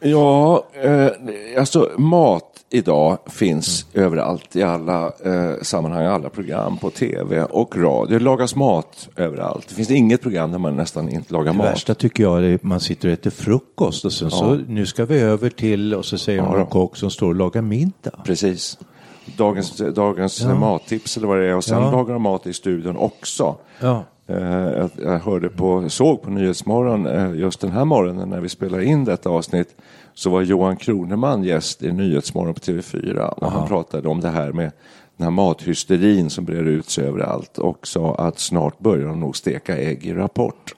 Ja, eh, alltså mat idag finns överallt i alla eh, sammanhang, alla program på tv och radio. Det lagas mat överallt. Det finns inget program där man nästan inte lagar Det mat. värsta tycker jag är att man sitter och äter frukost och sen så nu ska vi över till och så säger Ja, någon kock som står och lagar middag. Precis. Dagens, dagens Ja. mattips eller vad det är. Och sen Ja. lagar de mat i studion också. Ja. Eh, jag, hörde på, såg på Nyhetsmorgon eh, just den här morgonen när vi spelade in detta avsnitt så var Johan Kroneman gäst i Nyhetsmorgon på TV4 och han pratade om det här med den här mathysterin som breder ut sig överallt och sa att snart börjar de nog steka ägg i Rapport.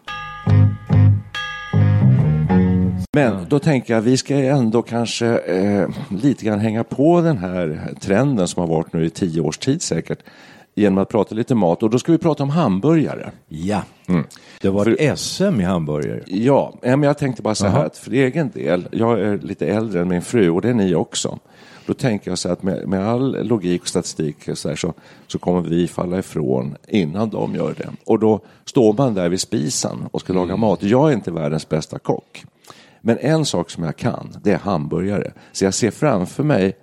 Men då tänker jag vi ska ändå kanske eh, lite grann hänga på den här trenden som har varit nu i tio års tid säkert genom att prata lite mat och då ska vi prata om hamburgare. Ja, det var ett SM i hamburgare. Ja, men jag tänkte bara så här att för egen del, jag är lite äldre än min fru och det är ni också. Då tänker jag så att med, med all logik och statistik så, här, så, så kommer vi falla ifrån innan de gör det. Och då står man där vid spisen och ska laga mat. Jag är inte världens bästa kock. Men en sak som jag kan, det är hamburgare. Så jag ser framför mig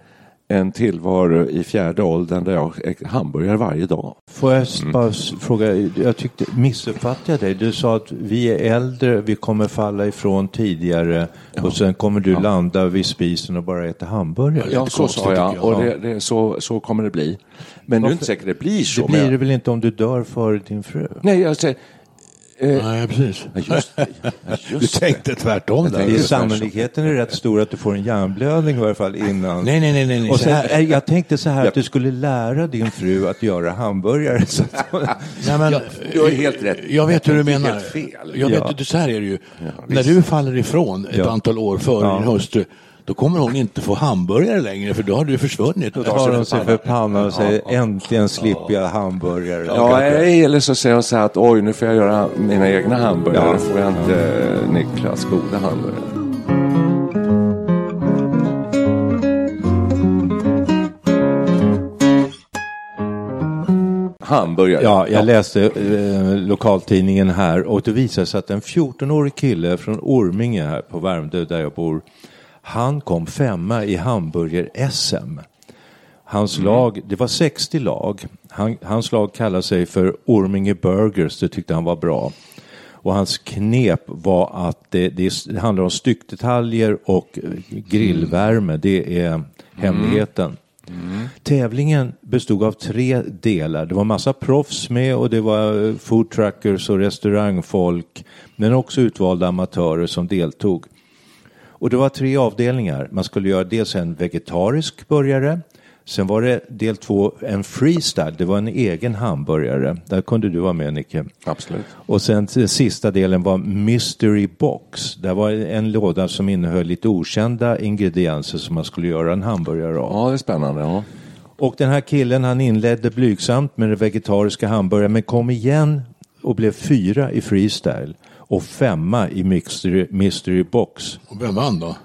en tillvaro i fjärde åldern där jag äter hamburgare varje dag. Får jag s- bara s- fråga, jag tyckte, missuppfattade jag dig? Du sa att vi är äldre, vi kommer falla ifrån tidigare och sen kommer du landa vid spisen och bara äta hamburgare. Ja, så sa jag. tycker Och jag. det, det, så, så kommer det bli. Men är det inte säkert det blir så. Det jag- blir det väl inte om du dör före din fru? Nej, jag säger... Nej, precis. Ja, just det. Ja, Du just det. tänkte tvärtom där. Det är sannolikheten är rätt stor att du får en hjärnblödning i varje fall innan. Nej, nej, nej, nej, nej. Och Så sen, här- eh, jag tänkte så här att du skulle lära din fru att göra hamburgare. Så att, Nej, men, Du har helt rätt. Jag vet hur du menar. helt fel. Jag Ja. vet, så här är det ju. När du faller ifrån ett Ja. antal år före Ja. din hustru, då kommer hon inte få hamburgare längre, för då har du försvunnit. då tar de sig för pannan och säger äntligen slipper jag hamburgare. Ja, eller så säger hon så här att oj, nu får jag göra mina egna hamburgare. Ja. Då får jag inte eh, Niklas goda hamburgare. Hamburgare. Ja, jag läste eh, lokaltidningen här och det visade sig att en 14-årig kille från Orminge här på Värmdö där jag bor, han kom femma i hamburger-SM. Hans lag, det var 60 lag, han, hans lag kallade sig för Orminge Burgers, det tyckte han var bra. Och hans knep var att det, det, handlar om styckdetaljer och eh, grillvärme, det är hemligheten. Tävlingen bestod av tre delar. Det var massa proffs med och det var eh, food truckers och restaurangfolk. Men också utvalda amatörer som deltog. Och det var tre avdelningar. Man skulle göra dels en vegetarisk burgare. Sen var det del två en freestyle. Det var en egen hamburgare. Där kunde du vara med Nicke. Absolut. Och sen sista delen var Mystery Box. Det var en låda som innehöll lite okända ingredienser som man skulle göra en hamburgare av. Ja, det är spännande. Ja. Och den här killen han inledde blygsamt med den vegetariska hamburgaren men kom igen och blev fyra i freestyle och femma i mystery, mystery box. Och Vem vann då?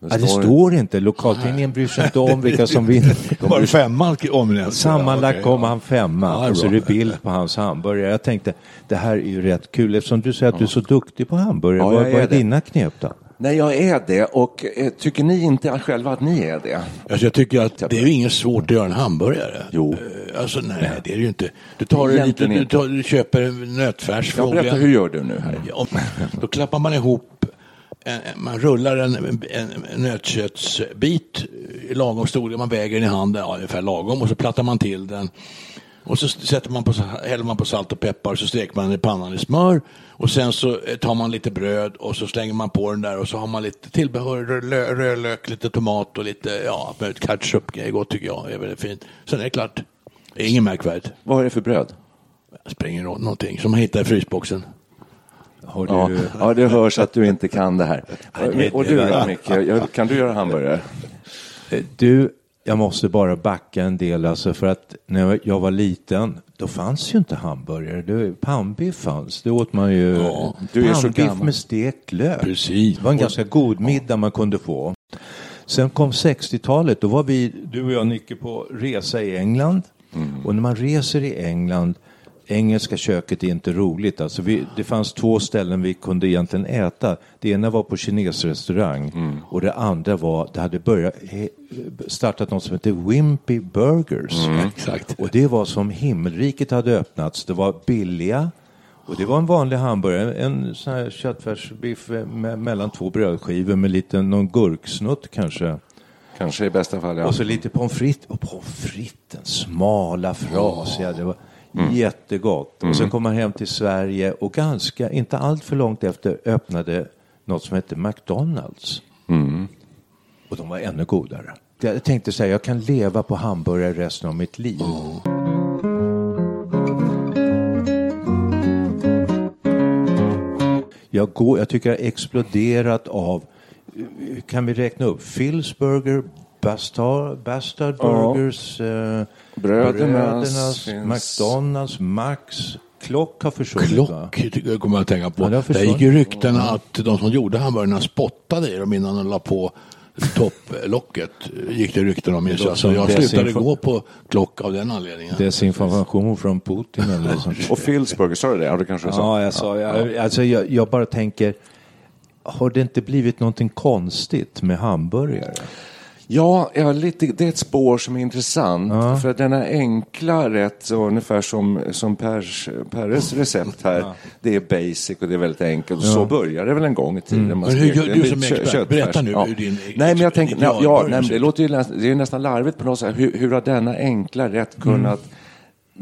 Ja, det står inte, lokaltidningen bryr sig inte om vilka som vinner. Var det femman omnämnt? Sammanlagt kom han femma det och så är det bild på hans hamburgare. Jag tänkte, det här är ju rätt kul eftersom du säger att du är så duktig på hamburgare. Ja, vad, vad är är det. dina knep då? Nej, jag är det. Och eh, tycker ni inte själva att ni är det? Alltså jag tycker att det är ju inget svårt att göra en hamburgare. Jo. Eh, Alltså nej, det är det ju inte. Du, tar en lite, Egentligen du, inte. tar, du köper en nötfärs Jag berättar, hur gör du nu här? Ja, Då klappar man ihop, en, man rullar en, en, en nötköttsbit i lagom storlek, man väger den i handen, ja, ungefär lagom, och så plattar man till den. Och så sätter man på, häller man på salt och peppar och så steker man den i pannan i smör. Och sen så eh, tar man lite bröd och så slänger man på den där och så har man lite tillbehör, rö- rödlök, lite tomat och lite, ja, ketchup, det är gott tycker jag, är väldigt fint. Sen är det klart. Det är inget märkvärdigt. Vad är det för bröd? Det ingen roll, någonting som man hittar i frysboxen. Har du, Ja, ja, det hörs att du inte kan det här. det- Och du det- Micke? Kan du göra hamburgare? Du, jag måste bara backa en del alltså för att när jag var liten då fanns ju inte hamburgare. Det, pannbiff fanns. Det åt man ju. Ja, du är så gammal. med stekt lök. Precis. Det var en ganska god middag man kunde få. Sen kom 60-talet. Då var vi, du och jag Nicke, på resa i England. Och när man reser i England Engelska köket är inte roligt. Alltså vi, det fanns två ställen vi kunde egentligen äta. Det ena var på kinesrestaurang och det andra var, det hade börjat, startat något som heter Wimpy Burgers. Exakt. Och det var som himmelriket hade öppnats. Det var billiga och det var en vanlig hamburgare, en sån här köttfärsbiff med, mellan två brödskivor med lite, någon gurksnutt kanske. Kanske i bästa fall, ja. Och så lite pommes frites. Och pommes fritesen, smala, frasiga. Det var jättegott. Och sen kom man hem till Sverige och ganska, inte allt för långt efter, öppnade något som hette McDonalds. Och de var ännu godare. Jag tänkte säga, jag kan leva på hamburgare resten av mitt liv. Jag, går, jag tycker jag har exploderat av, kan vi räkna upp, Phil's Burger, Bastard, Bastard Ja. Burgers, eh, Brödernas McDonalds, Max, Klock har försvunnit va? Klock jag kommer jag att tänka på. Ja, det har Där gick ju ryktena att de som gjorde hamburgarna spottade i dem innan de la på topplocket. Gick det rykten om. Så alltså, jag slutade gå på Klock av den anledningen. Desinformation från Putin eller något sånt. Och Philsburger, sa du det? Ja, det kanske du sa. Ja, jag sa, jag, alltså jag, jag bara tänker, har det inte blivit någonting konstigt med hamburgare? Ja, ja lite, det är ett spår som är intressant. För att denna enkla rätt, så ungefär som, som Pers, Perres recept här, det är basic och det är väldigt enkelt. Och Så började det väl en gång i tiden. Man Men hur gör du som kö- expert? köttfärs. Berätta nu hur din Nej, men jag tänker, ja, ja, nej, det ut. låter ju nästan, det är nästan larvigt på något sätt. Hur, hur har denna enkla rätt kunnat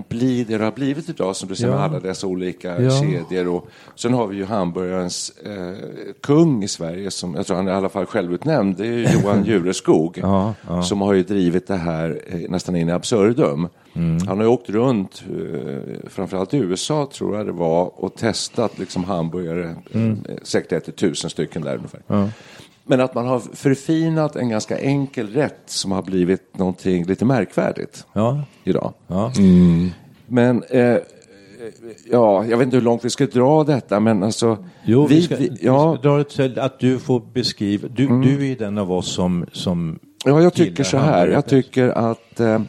bli det det har blivit idag, som du säger, Ja. med alla dessa olika Ja. kedjor. Och, sen har vi ju hamburgarens eh, kung i Sverige, som jag tror han är i alla fall självutnämnd, det är Johan Jureskog, Ja, ja. som har ju drivit det här eh, nästan in i absurdum. Mm. Han har ju åkt runt, eh, framförallt i USA tror jag det var, och testat liksom hamburgare, Mm. eh, säkert ätit tusen stycken där ungefär. Men att man har förfinat en ganska enkel rätt som har blivit någonting lite märkvärdigt Ja, idag. ja. Men eh, ja, jag vet inte hur långt vi ska dra detta, men alltså. Jo, vi, ska, vi- vi ja, ska dra det till att du får beskriva, du, du är den av oss som, som ja, jag tycker så här. Jag tycker att eh,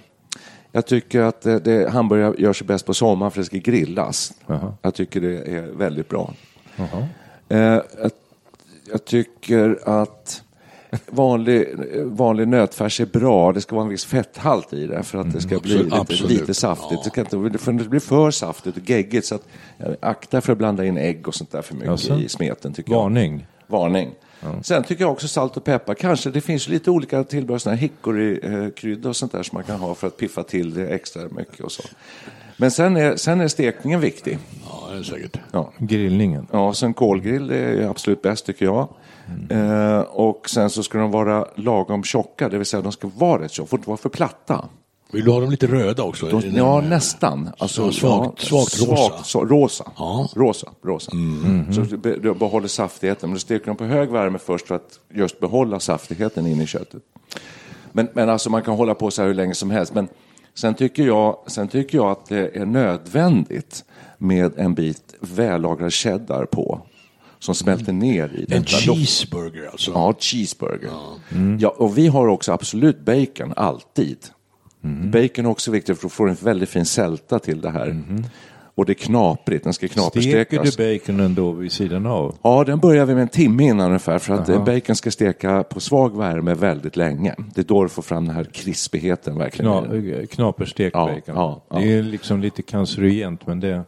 jag tycker att eh, det, hamburgare gör sig bäst på sommaren för det ska grillas. Jaha. Jag tycker det är väldigt bra. Eh, jag, tycker att vanlig, vanlig nötfärs är bra. Det ska vara en viss fetthalt i det för att det ska bli absolut, lite, lite saftigt. Det, kan inte, för det blir för saftigt och geggigt. Så att, akta för att blanda in ägg och sånt där för mycket Jaså? i smeten. Tycker jag. varning. Varning. Sen tycker jag också salt och peppar. Kanske det finns lite olika tillbehör, här hickorykrydda och sånt där som man kan ha för att piffa till det extra mycket och så. Men sen är, sen är stekningen viktig. Ja, det är säkert. Ja. Grillningen. Ja, sen kolgrill det är absolut bäst tycker jag. Eh, och sen så ska de vara lagom tjocka, det vill säga de ska vara rätt tjocka, får inte vara för platta. Vill du ha dem lite röda också? De, ja, nästan. Alltså, Så svagt- svagt rosa. Svagt, så, rosa. Ja. Rosa. rosa. Så du be- du behåller saftigheten. Men du steker dem på hög värme först för att just behålla saftigheten in i köttet. Men, men alltså man kan hålla på så här hur länge som helst. Men sen tycker jag, sen tycker jag att det är nödvändigt med en bit vällagrad cheddar på. Som smälter ner i. En cheeseburger alltså? Ja, cheeseburger. Ja, och vi har också absolut bacon, alltid. Bacon är också viktigt för att få en väldigt fin sälta till det här. Och det är knaprigt, den ska Steker knaperstekas. du baconen då vid sidan av? Ja, den börjar vi med en timme innan ungefär för att eh, bacon ska steka på svag värme väldigt länge. Det är då du får fram den här krispigheten verkligen. Kna, knaperstekt Ja, bacon. ja, ja. Det är liksom lite cancerogent men det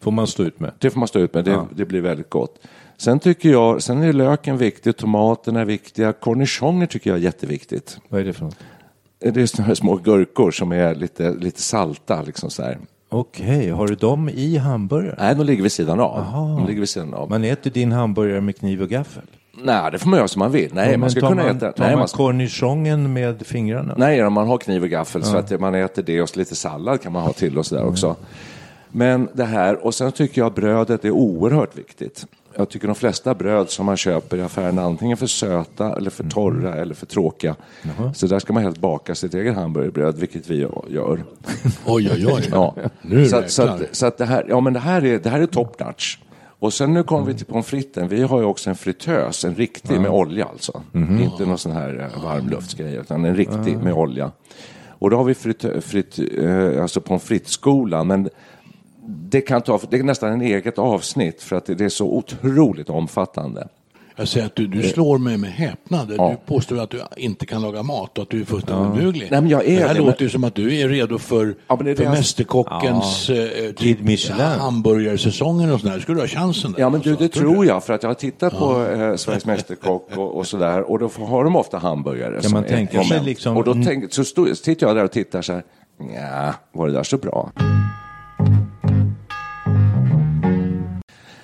får man stå ut med. Det får man stå ut med, det, det blir väldigt gott. Sen tycker jag, sen är löken viktig, tomaterna är viktiga, cornichoner tycker jag är jätteviktigt. Vad är det för något? Det är såna här små gurkor som är lite, lite salta liksom så här. Okej, har du dem i hamburgaren? Nej, de ligger vid sidan av. De ligger vid sidan av. Man äter din hamburgare med kniv och gaffel? Nej, det får man göra som man vill. Nej, Ja, man ska kunna man, äta... Tar Nej, man man cornichongen med fingrarna? nej, om man har kniv och gaffel så att man äter det och lite sallad kan man ha till och sådär också. Men det här, och sen tycker jag brödet är oerhört viktigt. Jag tycker de flesta bröd som man köper i affären är antingen för söta eller för torra eller för tråkiga. Så där ska man helst baka sitt eget hamburgerbröd, vilket vi gör. Oj, oj, oj. Ja. Nu så, att, så, att, så att det här, ja men det här är, det här är top notch. Och sen nu kommer vi till pommes fritesen. Vi har ju också en fritös, en riktig med olja alltså. Inte någon sån här eh, varmluftsgrej, utan en riktig med olja. Och då har vi frit, frit, eh, alltså pommes frites-skolan, men det, kan ta, det är nästan en eget avsnitt för att det, är så otroligt omfattande. Jag säger att du, du slår mig med häpnad. Ja. Du påstår att du inte kan laga mat och att du är fullständigt oduglig. Nej, men jag är det här det, låter men- ju som att du är redo för, Ja, men det är för det jag- Mästerkockens eh, Kid Michelin. hamburgarsäsongen och sådär. Skulle du ha chansen där? Ja, men du, det tror jag, för att jag har tittat på eh, Sveriges Mästerkock och, och sådär, och då har de ofta hamburgare. som man tänka sig liksom- Och då tänk, så, stod, så tittar jag där och tittar så här, ja, var det där så bra?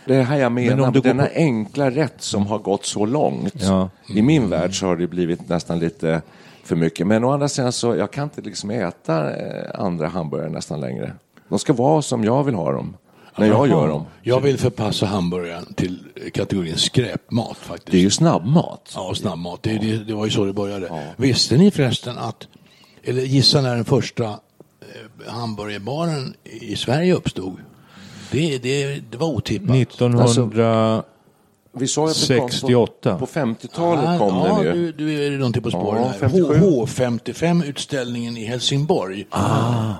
Det här jag menar, Men om du denna på- enkla rätt som har gått så långt. Ja. I min värld så har det blivit nästan lite för mycket. Men å andra sidan så, jag kan inte liksom äta eh, andra hamburgare nästan längre. De ska vara som jag vill ha dem, när jag gör dem. Jag vill förpassa hamburgaren till kategorin skräpmat faktiskt. Det är ju snabbmat. Ja, snabbmat. Det, det, det var ju så det började. Visste ni förresten att, eller gissa när den första eh, hamburgerbaren i Sverige uppstod? Det, det, det var otippat. 1968. Vi sa ju att det kom på, på 50-talet kom ja, den ju. du, du är någonting på spåren Ja, här. 57. HH55-utställningen i Helsingborg.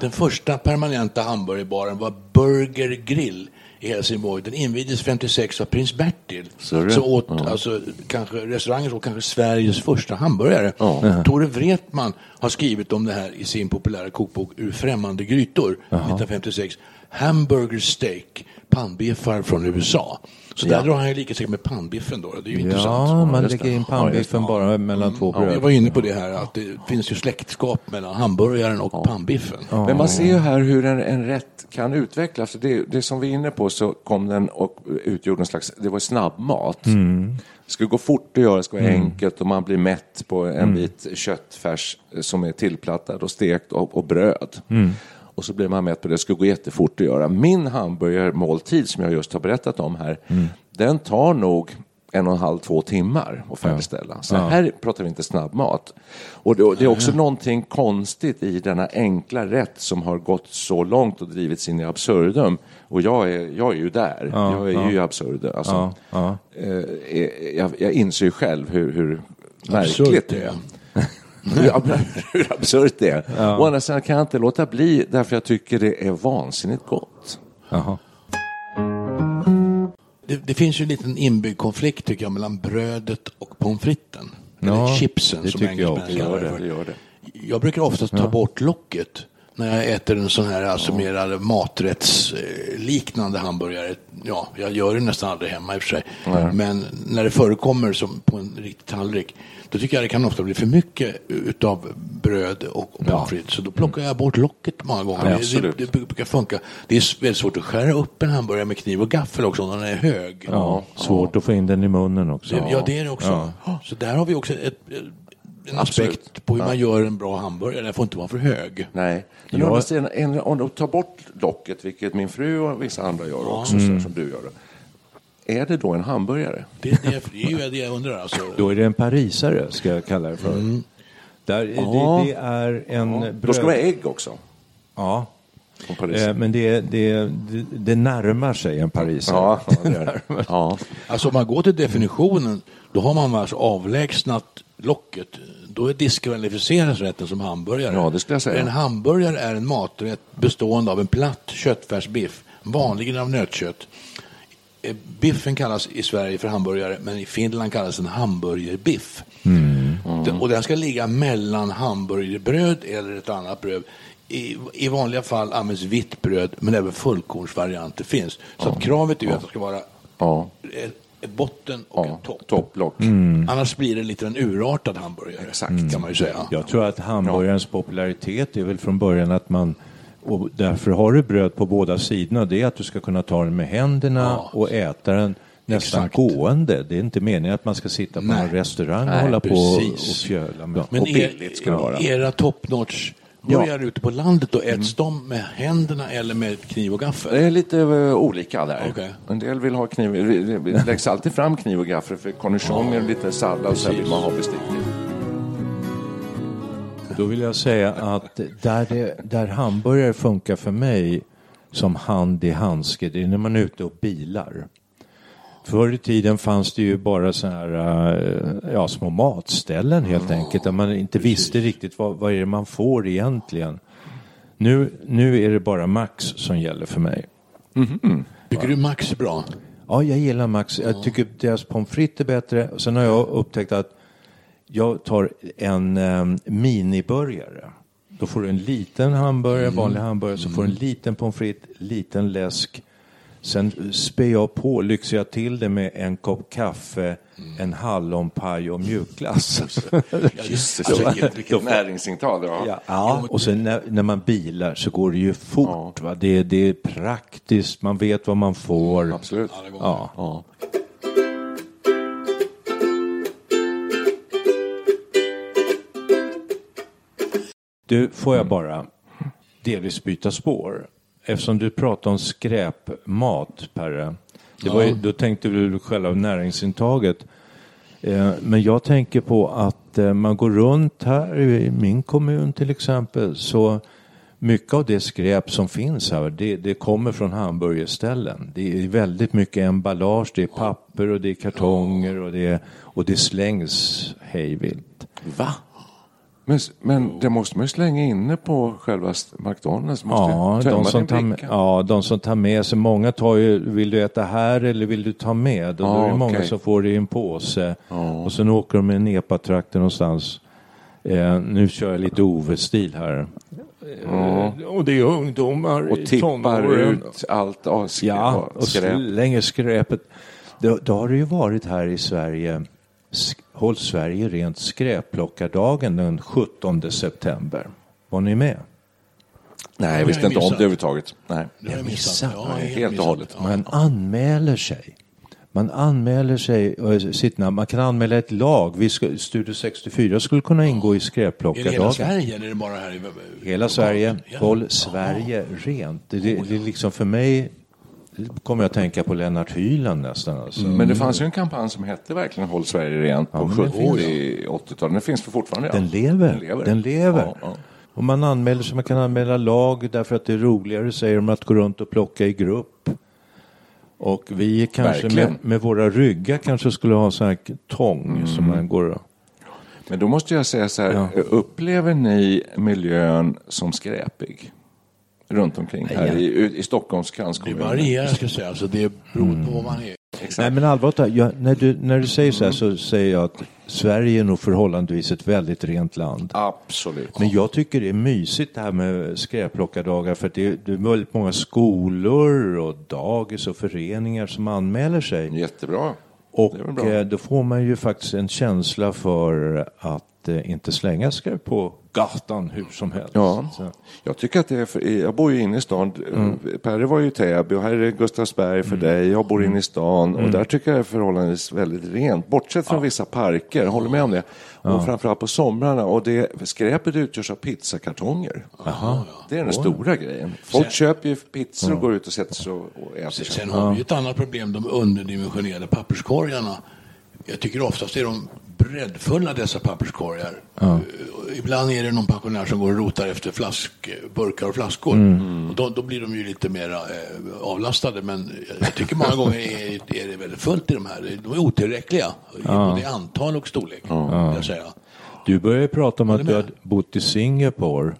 Den första permanenta hamburgerbaren var Burger Grill i Helsingborg. Den invigdes 56 av prins Bertil. Så åt alltså, kanske, restaurangen åt kanske Sveriges första hamburgare. Ja. Tore Wretman har skrivit om det här i sin populära kokbok Ur främmande grytor 1956. Hamburger steak, pannbiffar från USA. Så där drar han ju lika säkert med pannbiffen då. Det är ju intressant. Ja, man lägger in pannbiffen bara mellan två Ja, jag bröd. var inne på det här att det finns ju släktskap mellan hamburgaren och pannbiffen. Men man ser ju här hur en, en rätt kan utvecklas. Det, det som vi är inne på så kom den och utgjorde en slags, det var snabbmat. Mm. Ska gå fort att göra, det ska vara enkelt och man blir mätt på en bit köttfärs som är tillplattad och stekt och, och bröd. Mm. Och så blir man mätt på det, det ska gå jättefort att göra. Min hamburgermåltid som jag just har berättat om här, Mm. den tar nog en och en halv, två timmar att färdigställa. Så här pratar vi inte snabbmat. Och det, är också någonting konstigt i denna enkla rätt som har gått så långt och drivits in i absurdum. Och jag är, jag är ju där. jag är ju i absurdum. Alltså, eh, eh, jag, jag inser ju själv hur, hur märkligt det är. hur absurt det är. Å andra sidan kan jag inte låta bli därför jag tycker det är vansinnigt gott. Jaha. Det, det finns ju en liten inbyggd konflikt tycker jag mellan brödet och pommes fritesen. Ja, Eller chipsen det som tycker jag engelsmännen också. kallar det för. gör det. Jag brukar oftast ta bort locket när jag äter en sån här alltså mer maträttsliknande hamburgare. Ja, jag gör det nästan aldrig hemma i och för sig. Men när det förekommer som på en riktig tallrik, då tycker jag det kan ofta bli för mycket utav bröd och pommes frites. Så då plockar jag bort locket många gånger. Ja, det, det, det brukar funka. Det är väldigt svårt att skära upp en hamburgare med kniv och gaffel också om den är hög. Ja, svårt att få in den i munnen också. Ja, det är det också. Så där har vi också ett, en Absolut. aspekt på hur man gör en bra hamburgare. Den får inte vara för hög. Nej, men Ja. andra sidan, en- om du tar bort locket, vilket min fru och vissa andra gör också, så Mm. som du gör. Är det då en hamburgare? Det, är det, det är ju det jag undrar. Alltså. Då är det en parisare, ska jag kalla det för. Där, Ja. det, det är en bröd... Då ska det vara ägg också. Ja, eh, men det, det, det, det närmar sig en parisare. Ja, ja, det det. ja. alltså om man går till definitionen, då har man alltså avlägsnat locket. Då diskvalificeras rätten som hamburgare. Ja, det skulle jag säga. En hamburgare är en maträtt bestående av en platt köttfärsbiff vanligen av nötkött. Eh, Biffen kallas i Sverige för hamburgare, men i Finland kallas den hamburgerbiff. Den- Och den ska ligga mellan hamburgerbröd eller ett annat bröd. I, I vanliga fall används vitt bröd, men även fullkornsvarianter finns. Så att kravet är att det ska vara Ja, ett, botten och ja. ett topp. topplock. Annars blir det lite en urartad hamburgare, Exakt. kan man ju säga. Jag tror att hamburgarens popularitet är väl från början att man och därför har du bröd på båda sidorna. Det är att du ska kunna ta den med händerna Ja. och äta den nästan Exakt. gående. Det är inte meningen att man ska sitta på Nej. en restaurang och Nej, hålla på och precis. fjöla. med- Men Och billigt ska det vara. era top notch burgare ute på landet, då äts de med händerna eller med kniv och gaffel? Det är lite eh, olika där. Okej. En del vill ha kniv. Det läggs alltid fram kniv och gaffel för cornichon och lite sallad så här vill man ha bestickning. Då vill jag säga att där, det, där hamburgare funkar för mig som hand i handske, det är när man är ute och bilar. Förr i tiden fanns det ju bara så här, eh, ja, små matställen helt enkelt, där man inte visste riktigt vad, vad är det man får egentligen. Nu, nu är det bara Max som gäller för mig. Tycker du Max är bra? Ja, jag gillar Max. Jag tycker deras pommes frites är bättre. Och sen har jag upptäckt att jag tar en um, miniburgare. Då får du en liten hamburgare, vanlig hamburgare, så får du en liten pommes frites, liten läsk. Sen spär jag på, lyxar jag till det med en kopp kaffe, en hallonpaj och mjukglass. Jösses, Alltså, vilket, näringsintag. Ja. Ja, ja. Och sen när, när man bilar så går det ju fort. Va? Det, det är praktiskt, man vet vad man får. Absolut. Ja. Ja. Du, får jag bara delvis byta spår? Eftersom du pratar om skräpmat, Perre. Det var ju, då tänkte du själva näringsintaget. Eh, men jag tänker på att eh, man går runt här i min kommun till exempel. Så mycket av det skräp som finns här, det, det kommer från hamburgerställen. Det är väldigt mycket emballage, det är papper och det är kartonger och det, och det slängs hejvilt. Va? Men, men det måste man ju slänga inne på själva McDonalds. Måste Ja de, som tar med, ja, de som tar med sig. Många tar ju, vill du äta här eller vill du ta med? Och då Ja, är det många okej. som får det i en påse. Och sen åker de med en epatraktor någonstans. Eh, nu kör jag lite Ove-stil här. Eh, och det är ungdomar Och i tippar tonåren. ut allt av sk- Ja, och skräp. slänger skräpet. Då, då har det ju varit här i Sverige, Håll Sverige rent skräpplockardagen den 17 september. Var ni med? Nej, jag visste jag inte om missat. det överhuvudtaget. Nej. Jag missat. missat. Ja, Nej, helt helt och missat. hållet. Man anmäler sig. Man anmäler sig och sitt namn. Man kan anmäla ett lag. Vi ska, Studio 64 skulle kunna ingå i Är det hela skräpplockardagen. Sverige eller är det bara här i... Hela Sverige. Ja. Håll Sverige rent. Det, det, det är liksom för mig kommer jag att tänka på Lennart Hyland nästan. Alltså. Men det fanns ju en kampanj som hette verkligen Håll Sverige rent på den 70 80-talet. Den finns för fortfarande. Ja. Den lever. Den lever. Den lever. Ja, ja. Och man anmäler sig, man kan anmäla lag därför att det är roligare, säger de, att gå runt och plocka i grupp. Och vi kanske med, med våra ryggar kanske skulle ha så här tång som man går och... Men då måste jag säga så här, Ja. upplever ni miljön som skräpig? Runt omkring här i, i Stockholms Det kranskommuner. varierar ska jag säga. Alltså, det beror på vad man är. Nej men allvarligt jag, när, du, när du säger så här så säger jag att Sverige är nog förhållandevis ett väldigt rent land. Absolut. Men jag tycker det är mysigt det här med skräpplockardagar för att det är, det är väldigt många skolor och dagis och föreningar som anmäler sig. Jättebra. Och Det eh, då får man ju faktiskt en känsla för att eh, inte slänga skräp på gatan hur som helst. Ja, Så, jag tycker att det är för, jag bor ju inne i stan. Mm. Perre var ju i Täby och här är Gustavsberg för dig. Jag bor inne i stan Mm. och där tycker jag det är förhållandevis väldigt rent. Bortsett från vissa parker, jag håller med om det. Och framförallt på somrarna. Och det, skräpet utgörs av pizzakartonger. Det är den stora grejen. Folk köper ju pizzor och går ut och sätter sig och och äter. Sen har vi ju ett annat problem, de underdimensionerade papperskorgarna. Jag tycker oftast är de breddfulla dessa papperskorgar. Uh, Ibland är det någon pensionär som går och rotar efter flask, burkar och flaskor. Och då, då blir de ju lite mer eh, avlastade. Men jag, tycker många gånger är, är det väldigt fullt i de här. De är otillräckliga. i Både antal och storlek. vill Jag säga. Du börjar prata om att du du har bott i Singapore.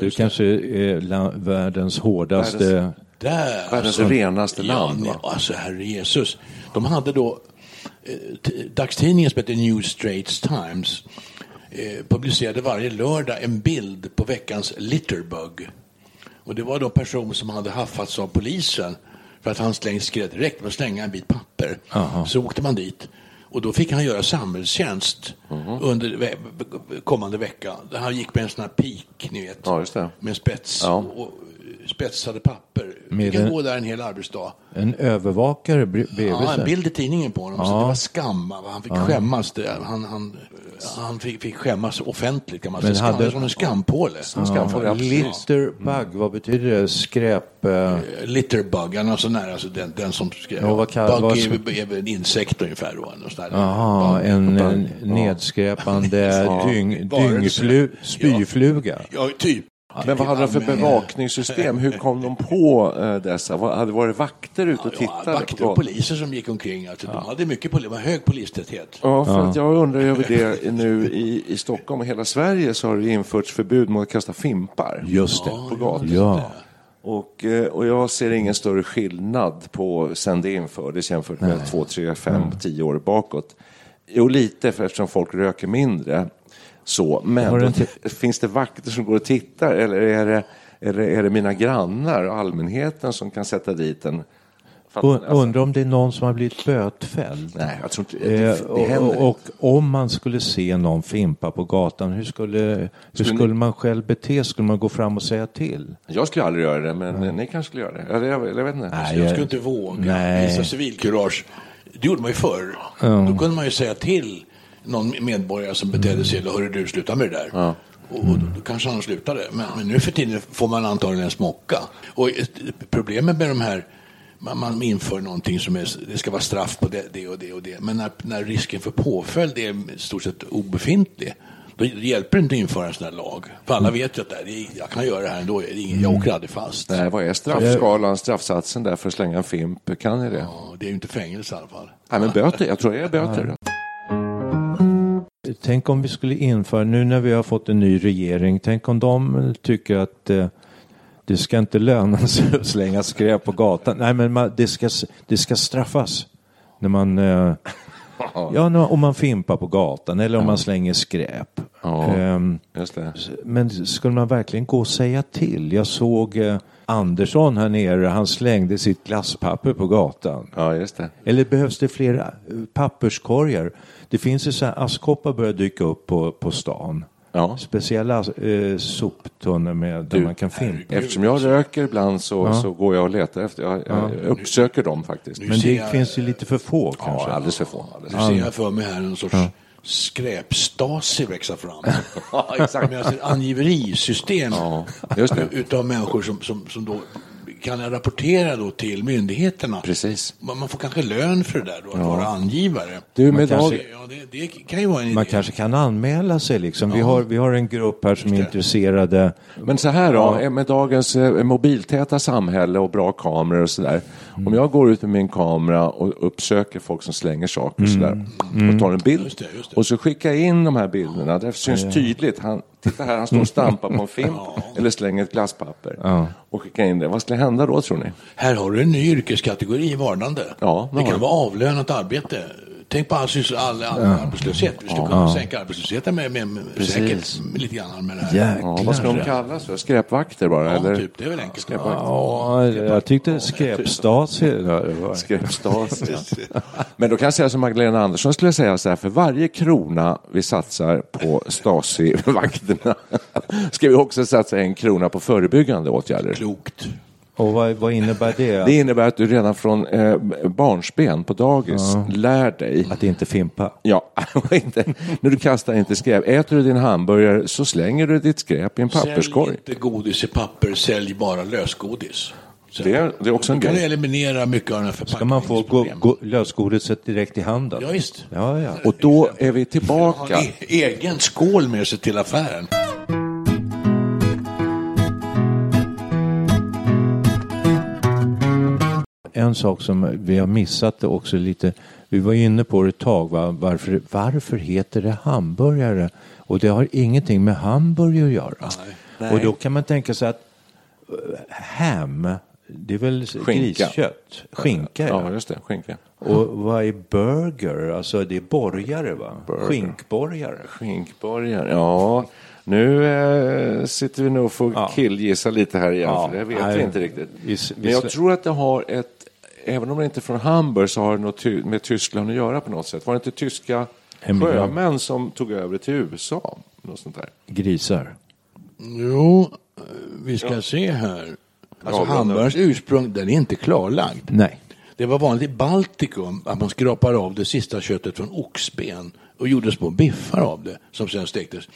du just kanske är världens hårdaste Världens- Där, Världens renaste ja, land, nej, va? Alltså, herre Jesus. De hade då, eh, dagstidningen som heter New Straits Times eh, publicerade varje lördag en bild på veckans litterbug. Och det var då en person som hade haffats av polisen för att han slängde skräd direkt med att slänga en bit papper. Så åkte man dit. Och då fick han göra samhällstjänst Mhm. under ve- kommande vecka. Han gick med en sån här pik, ni vet. Ja, det. Med en spets Ja. och spetsade papper. Med han en- gå där en hel arbetsdag. En övervakare bre- bredvid Ja, en bild i tidningen på honom. Så det var skam. Han fick skämmas. Det. Han, han, han fick, fick skämmas offentligt kan man Men säga. Skam, hade- Som en skampåle. Skampåle, absolut. Litterbug, vad betyder det? Skräp... eh, Litterbug, han sån här, alltså den, den som skrev. Ja, vad kall- Bug vad som- är väl en insekt ungefär. Då, en, en nedskräpande dyng, Varelse. dyngflu, spyfluga. Ja, typ. Men vad hade de för Ja, bevakningssystem? Hur kom de på eh, dessa? Hade det varit vakter ute och Ja, tittade? vakter på och poliser som gick omkring. Alltså, De hade mycket poli- var hög polistäthet. Ja, för att jag undrar över det nu i, i Stockholm och hela Sverige så har det införts förbud mot att kasta fimpar. Just det. På gatan. Ja. Och, eh, och jag ser ingen större skillnad på sen det infördes jämfört med två, tre, fem, tio år bakåt. Jo, lite för eftersom folk röker mindre. Så, men finns det vakter som går och tittar eller är det, är det, är det mina grannar och allmänheten som kan sätta dit en? Alltså, undrar om det är någon som har blivit bötfälld. nej, jag tror inte det, Eh, det, och, och om man skulle se någon fimpa på gatan, hur skulle, hur Skulle ni- man själv bete? Skulle man gå fram och säga till? Jag skulle aldrig göra det, men ni kanske skulle göra det. Eller jag, jag vet inte. Nej, Jag skulle inte våga Nej. visa civilkurage. Det gjorde man ju förr. Då kunde man ju säga till någon medborgare som betedde sig illa, hörru du, sluta med det där. Och, och då, då kanske han slutade. Men, men nu för tiden får man antagligen en smocka. Och ett, problemet med de här, man, man inför någonting som är, det ska vara straff på det, det och det och det. Men när, när risken för påföljd är i stort sett obefintlig, då hjälper det inte att införa en sån här lag. För alla vet ju att det är, jag kan göra det här ändå, det är ingen- jag åker aldrig fast. Nej, vad är straffskalan, straffsatsen där för att slänga en fimp? Kan ni det? Ja, det är ju inte fängelse i alla fall. Nej, men böter. Jag tror det är böter. Tänk om vi skulle införa, nu när vi har fått en ny regering, tänk om de tycker att eh, det ska inte löna sig att slänga skräp på gatan. Nej, men man, det, ska, det ska straffas. När man, eh, ja, om man fimpar på gatan eller om man slänger skräp. Ja. Just det. men skulle man verkligen gå och säga till? Jag såg eh, Andersson här nere, han slängde sitt glasspapper på gatan. Ja, just det. Eller behövs det fler eh, papperskorgar? Det finns ju så här askkoppar börjar dyka upp på, på stan. Ja. Speciella eh, soptunnor med, där man kan fimpa. Eftersom jag röker ibland så, så går jag och letar efter. Jag, jag uppsöker dem faktiskt. Men det jag- finns ju lite för få kanske. Ja, alldeles för få. Alldeles Nu ser jag för mig här en sorts skräpstasi växa fram. Ja, exakt. Med alltså ett angiverisystem Ja, just det. utav människor som, som, som då kan rapportera då till myndigheterna. Precis. Man får kanske lön för det där då, att vara angivare. Du, med kanske- dag... Ja, det, det kan ju vara en Man kanske kan anmäla sig liksom. Vi, har, vi har en grupp här som är intresserade. Men så här då, med dagens eh, mobiltäta samhälle och bra kameror och sådär. Om jag går ut med min kamera och uppsöker folk som slänger saker och sådär och tar en bild Just det, just det. och så skickar jag in de här bilderna. Det syns tydligt. Han, titta här, han står och stampar på en fimp eller slänger ett glasspapper och skickar in det. Vad skulle hända då tror ni? Här har du en ny yrkeskategori i vardande. Ja, det kan vara avlönat arbete. Tänk på all, syssel- all, all arbetslöshet. Vi skulle kunna sänka arbetslösheten med, med, med säkert med lite grann med det här. Jäklar. Ja, vad ska de kallas för? Skräpvakter bara? Ja, eller? typ. Det är väl enkelt. Ja, jag tyckte skräpstasi. ja, Skräpstasi. Men då kan jag säga som Magdalena Andersson skulle säga så här, för varje krona vi satsar på Stasi-vakterna ska vi också satsa en krona på förebyggande åtgärder. Klokt. Och vad, vad innebär det? Det innebär att du redan från eh, barnsben på dagis lär dig Att inte fimpa? Ja, inte, när du kastar inte skräp. Äter du din hamburgare så slänger du ditt skräp i en Sälj papperskorg. inte godis i papper, sälj bara lösgodis. Det är, det är också en Då kan du grej. eliminera mycket av den här Ska man få gå, förpackningsproblemen. gå, lösgodiset direkt i handen? Ja, visst. Ja, ja. Och då är vi tillbaka. en egen skål med sig till affären. En sak som vi har missat också lite. Vi var inne på det ett tag. Va? Varför, varför heter det hamburgare? Och det har ingenting med hamburgare att göra. Och då kan man tänka sig att eh, ham, Det är väl Skinka. griskött? Skinka, Ja, ja. just det. Skinka. Och vad är burger? Alltså det är borgare va? Burger. Skinkborgare. Skinkborgare, ja. Nu eh, sitter vi nog och får Ja. killgissa lite här igen, Ja, för det vet nej, vi inte riktigt. Men jag tror att det har ett, även om det inte är från Hamburg, så har det något med Tyskland att göra på något sätt. Var det inte tyska Hemliga. sjömän som tog över till USA? Något sånt där. Grisar. Jo, vi ska se här. Alltså Ja, hamburgarens ursprung, den är inte klarlagd. Nej. Det var vanligt i Baltikum att man skrapar av det sista köttet från oxben och gjorde små biffar av det som sen stektes.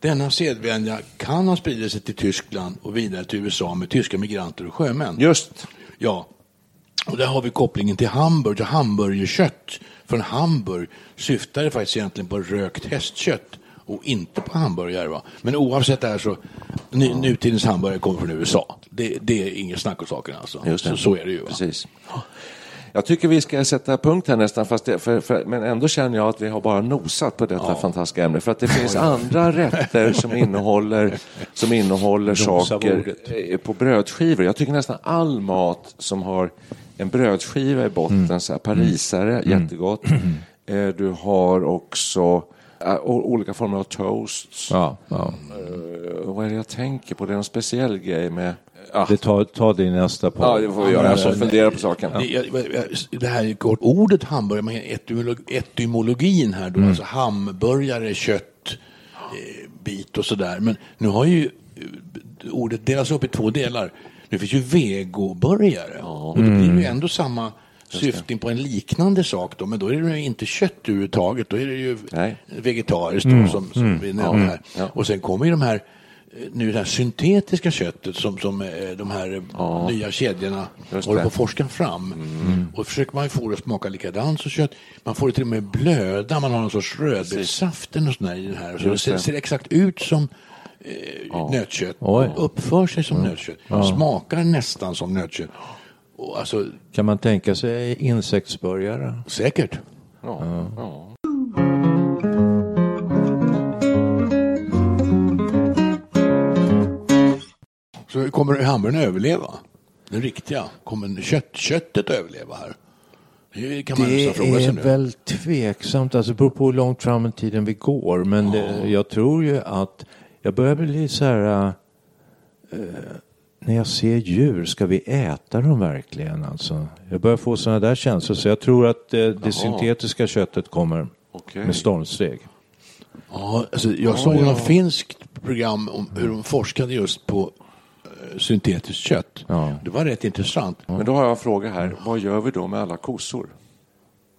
Denna sedvänja kan ha spridit sig till Tyskland och vidare till USA med tyska migranter och sjömän. Just. Ja, och där har vi kopplingen till Hamburg, till hamburgerkött. Från Hamburg syftar det faktiskt egentligen på rökt hästkött och inte på hamburgare. Va? Men oavsett det här så, ny, nutidens hamburgare kommer från USA. Det, det är inget snack om saken alltså. Så, så är det ju. Va? Precis. Jag tycker vi ska sätta punkt här nästan, fast det, för, för, men ändå känner jag att vi har bara nosat på detta fantastiska ämne. För att det finns andra rätter som innehåller, som innehåller Nosa saker eh, på brödskivor. Jag tycker nästan all mat som har en brödskiva i botten, Mm. så här parisare, jättegott. Eh, Du har också eh, olika former av toasts. Ja, ja. Eh, Vad är det jag tänker på? Det är en speciell grej med... Ah, Det tar, ta det i nästa på. ja, det får vi göra. Jag fundera på saken. Det, jag- jag- det här är kort, ordet hamburgare, man etymolog, etymologin här då, alltså hamburgare, kött, eh, bit och sådär. Men nu har ju eh, ordet delats upp i två delar. Nu finns ju vegoburgare och då blir det ju ändå samma syftning på en liknande sak då, men då är det ju inte kött överhuvudtaget, då är det ju Nej. vegetariskt då, som, som vi nämnde här. Ja. Och sen kommer ju de här nu det här syntetiska köttet som, som eh, de här eh, nya kedjorna håller på att forska fram. Och försöker man få det att smaka likadant som kött. Man får det till och med blöda, man har någon sorts rödbetssaften och sådär i den här. Så det ser, ser exakt ut som eh, nötkött. Oj. Och uppför sig som nötkött. Smakar nästan som nötkött. Och alltså, Kan man tänka sig insektsburgare? säkert. Ja, Så kommer hamburgaren överleva? Den riktiga. Kommer kött, köttet överleva här? Det kan man Det fråga sig är nu. väl tveksamt, alltså det beror på hur långt fram i tiden vi går. Men det, jag tror ju att, jag börjar bli lite så här, eh, när jag ser djur, ska vi äta dem verkligen alltså? Jag börjar få sådana där känslor, så jag tror att eh, det syntetiska köttet kommer Okej. med stormsteg. Ja, alltså jag såg något finskt program om hur de forskade just på syntetiskt kött. Ja. Det var rätt intressant. Men då har jag en fråga här. Vad gör vi då med alla kossor?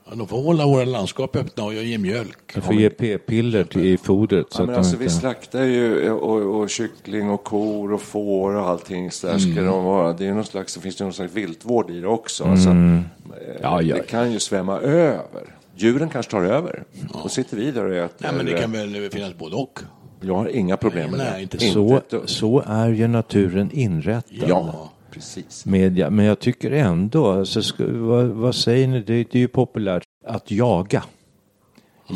Ja, de får hålla våra landskap öppna och ge mjölk. Jag får ge p-piller till- i fodret. Så Ja, men de alltså, inte... Vi slaktar ju och, och kyckling och kor och får och allting. Så där Mm. ska de vara. Det, är någon slags, det finns ju någon slags viltvård i det också. Alltså, Mm. Ja, ja. Det kan ju svämma över. Djuren kanske tar över. Och sitter vi där och äter. Nej, men det kan väl finnas både och. Jag har inga problem med Nej, det. inte så, så är ju naturen inrättad. Ja, precis. media. Men jag tycker ändå, alltså, ska, vad, vad säger ni, det, det är ju populärt att jaga.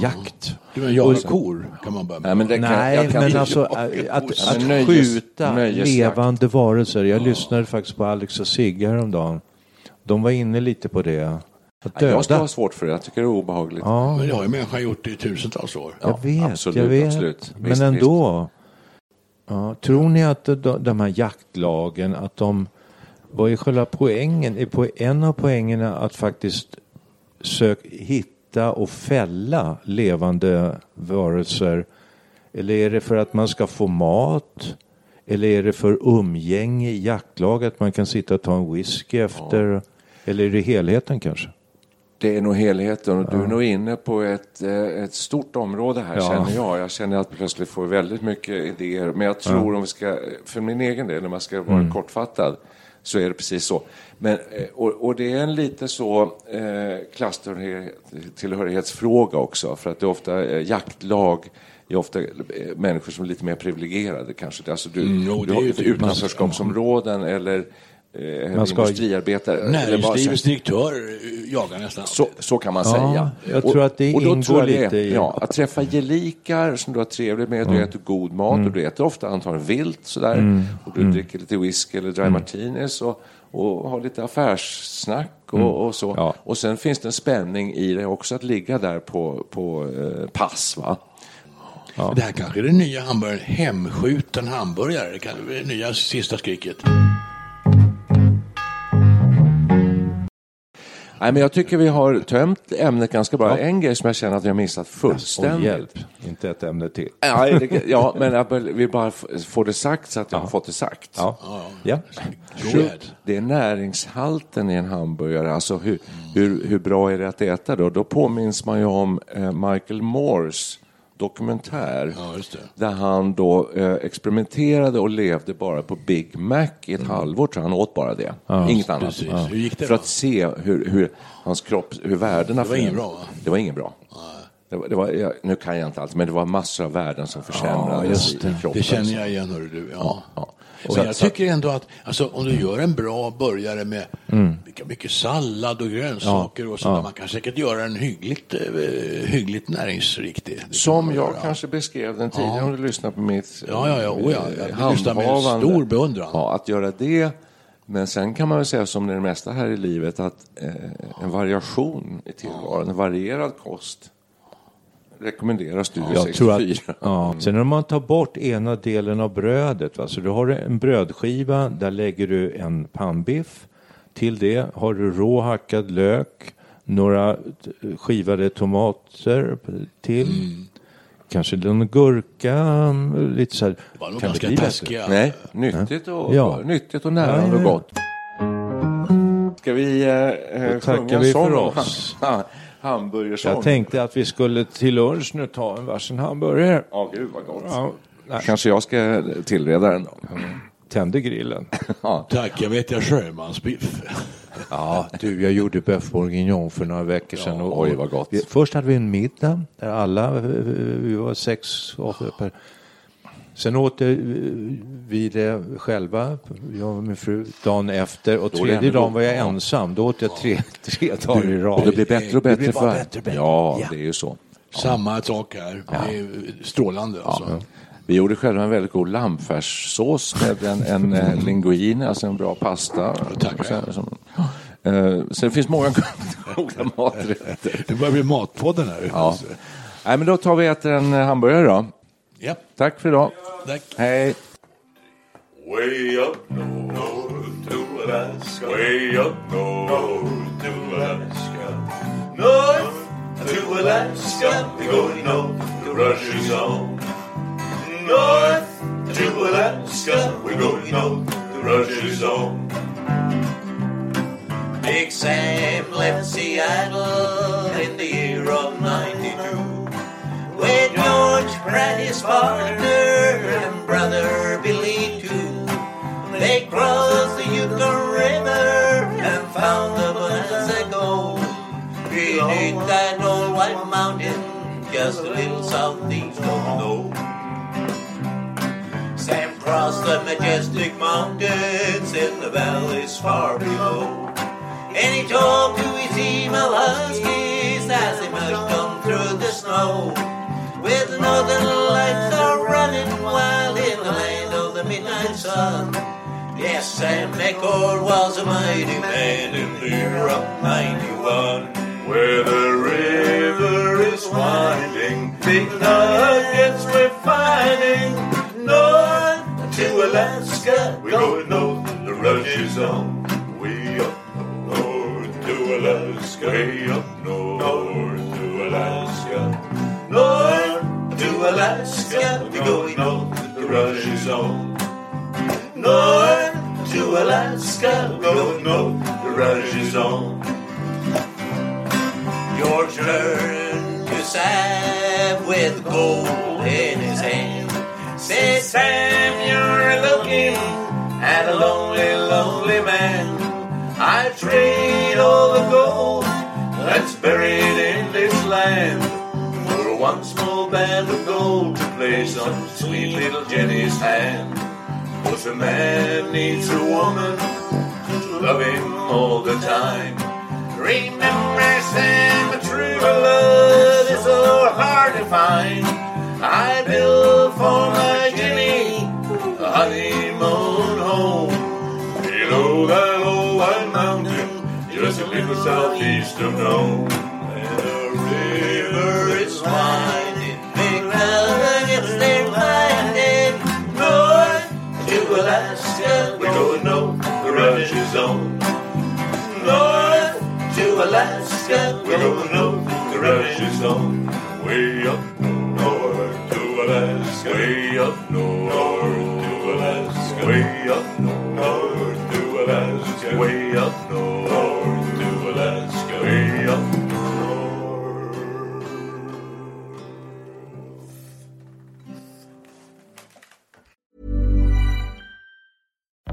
Jakt. Du men jaga kor kan man börja med. Nej, men det kan, Nej, jag kan men alltså Ja, att, ja, att, nöjes- skjuta nöjesjakt. levande varelser. Jag lyssnade faktiskt på Alex och Sigge häromdagen. De var inne lite på det. Att Nej, Jag ska döda. ha svårt för det. Jag tycker det är obehagligt. Ja, Men det har ju människan gjort i tusentals år. Ja, jag vet, absolut, jag vet. absolut. Men ändå. Ja, tror ni att de, här jaktlagen, att de, vad är själva poängen? Är en av poängerna att faktiskt sök, hitta och fälla levande varelser? Eller är det för att man ska få mat? Eller är det för umgänge i jaktlag att man kan sitta och ta en whisky efter? Eller är det helheten kanske? Det är nog helheten. och Du är nog inne på ett, eh, ett stort område här Ja. känner jag. Jag känner att jag plötsligt får väldigt mycket idéer. Men jag tror om vi ska, för min egen del, om man ska vara kortfattad, så är det precis så. Men, eh, och, och det är en lite så eh, klasstillhörighetsfråga också. För att det är ofta eh, jaktlag är ofta eh, människor som är lite mer privilegierade kanske. Alltså du, Mm, jo, du har ett utanförskapsområden eller Man ska- industriarbetare. Näringslivets direktör eh, jagar nästan så, så kan man Ja, säga. jag tror att det och då ingår tror jag lite i- Ja, att träffa gelikar som du har trevligt med, du äter god mat Mm. och du äter ofta antagligen vilt sådär. Och du dricker lite whisky eller Mm. dry martinis och, och har lite affärssnack och, och så. Mm. Ja. Och sen finns det en spänning i det också att ligga där på, på eh, pass. Va? Det här kanske är den nya hamburgaren, hemskjuten hamburgare. Det kan det nya sista skriket. Nej, men jag tycker vi har tömt ämnet ganska bra. En grej som jag känner att vi har missat Och fullständigt. hjälp, inte ett ämne till. Ja, det- ja, men jag vill bara f- få det sagt så att jag har fått det sagt. Ja. Ja. Go ahead. Det är näringshalten i en hamburgare, alltså hur, hur, hur bra är det att äta då? Då påminns man ju om eh, Michael Moores dokumentär Ja, där han då eh, experimenterade och levde bara på Big Mac i ett halvår, tror. Han åt bara det, inget annat. precis. Gick det För då? att se hur, hur hans kropp, hur värdena... Det var inget bra, va? Det var inget bra. Det var, det var, jag, nu kan jag inte allt, men det var massor av värden som försämrades det. i kroppen. Det känner jag igen, hörru du. Ja. Ja. Men Så- jag så- tycker ändå att alltså, om du gör en bra burgare med Mm. mycket, mycket sallad och grönsaker och så, man kan säkert göra en hyggligt, eh, hyggligt näringsriktig. Som jag göra. kanske beskrev den tidigare om du lyssnar på mitt Ja, ja, ja. Oh, ja. Jag lyssnar med stor beundran. Ja, att göra det. Men sen kan man väl säga som det mesta här i livet att eh, en variation i tillvaron, en varierad kost rekommenderar Studio Jag tror 64. att, ja. Sen om man tar bort ena delen av brödet, va? så du har en brödskiva, där lägger du en pannbiff. Till det har du råhackad lök, några skivade tomater till. Kanske någon gurka, lite så här. Det var nog ganska taskiga. Nej, nyttigt och, Ja. nyttigt och nära Ja, ja, och ja. gott. Ska vi eh, eh, tackar sjunga en vi sång för oss. Ha- hamburgersång? Jag tänkte att vi skulle till lunch nu ta en varsin hamburgare. Ja, gud vad gott. Ja, nej, Kanske jag ska tillreda den då. tände grillen. Ja. Tack, jag vet jag sjömansbiff. Ja, du, jag gjorde bœuf bourguignon för några veckor sedan. och, oj, vad gott. Vi, först hade vi en middag där alla, eh, vi var sex, åtta. Sen åt eh, vi det själva, jag och min fru, dagen efter. Och tredje dagen var jag ensam. Då åt jag tre, tre dagar i rad. Och det blir bättre och Det bättre blir bara för bättre bättre. Ja, Ja. det är ju så. Samma sak här. Det är strålande alltså. Vi gjorde själva en väldigt god lammfärssås med en, en eh, linguine, alltså en bra pasta. Och sen, som, eh, så det finns många goda maträtter. Det börjar bli Matpodden här. Ja. Nej, men då tar vi och äter en hamburgare då. Ja. Tack för idag. Tack. Hej. Way up north to Alaska. Way up north to Alaska. North to Alaska. We're going north. The rush is on. North to Alaska. We're going north. The rush is on. Big Sam left Seattle in the year of 92 with George Pratt, his and brother Billy too. They crossed the Yukon River and found the Bonanza Gold beneath that old white mountain just a little southeast of Gold. Sam crossed the majestic mountains in the valleys far below. And he talked to his email huskies as they mushed on through the snow. With the northern lights are running wild in the land of the midnight sun. Yes, Sam McCord was a mighty man in the year of 91. Where the river is winding, big nuggets we're finding. North to Alaska, we're going north, the rush is on. Way up north to Alaska, way up north to Alaska. North Alaska, we're going north, the rush is on. North to Alaska, we're going north, the rush is on. George turned to Sam with gold in his hand. Said, Sam, you're looking at a lonely, lonely man. I trade all the gold that's buried in this land for one small band of place on sweet little Jenny's hand. But a man needs a woman to love him all the time. Remember, Sam, a true love is so hard to find. I built for my Jenny a honeymoon home. Below that old white mountain, just a little southeast of Nome. And the river is winding, ranch on. North to Alaska, we're going north, the is on. Way up north to Alaska, way up north